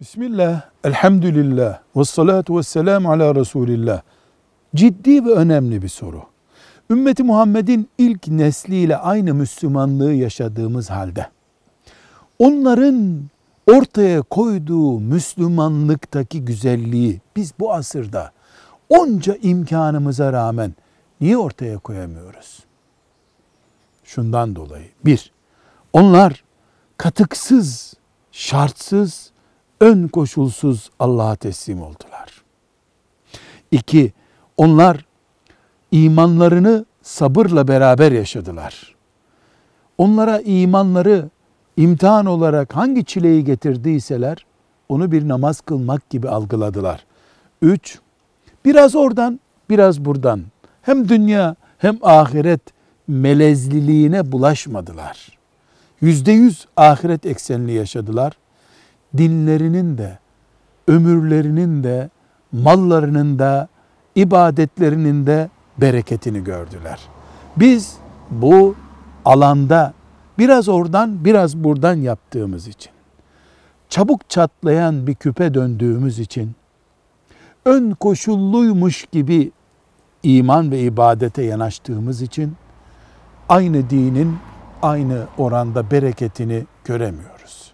Bismillah, elhamdülillah, ve salatu ve selamu ala Resulillah. Ciddi ve önemli bir soru. Ümmeti Muhammed'in ilk nesliyle aynı Müslümanlığı yaşadığımız halde, onların ortaya koyduğu Müslümanlıktaki güzelliği biz bu asırda onca imkanımıza rağmen niye ortaya koyamıyoruz? Şundan dolayı. Bir, onlar katıksız, şartsız, ön koşulsuz Allah'a teslim oldular. İki, onlar imanlarını sabırla beraber yaşadılar. Onlara imanları imtihan olarak hangi çileyi getirdiyseler onu bir namaz kılmak gibi algıladılar. Üç, biraz oradan biraz buradan hem dünya hem ahiret melezliliğine bulaşmadılar. Yüzde yüz ahiret eksenli yaşadılar dinlerinin de, ömürlerinin de, mallarının da, ibadetlerinin de bereketini gördüler. Biz bu alanda biraz oradan biraz buradan yaptığımız için, çabuk çatlayan bir küpe döndüğümüz için, ön koşulluymuş gibi iman ve ibadete yanaştığımız için, aynı dinin aynı oranda bereketini göremiyoruz.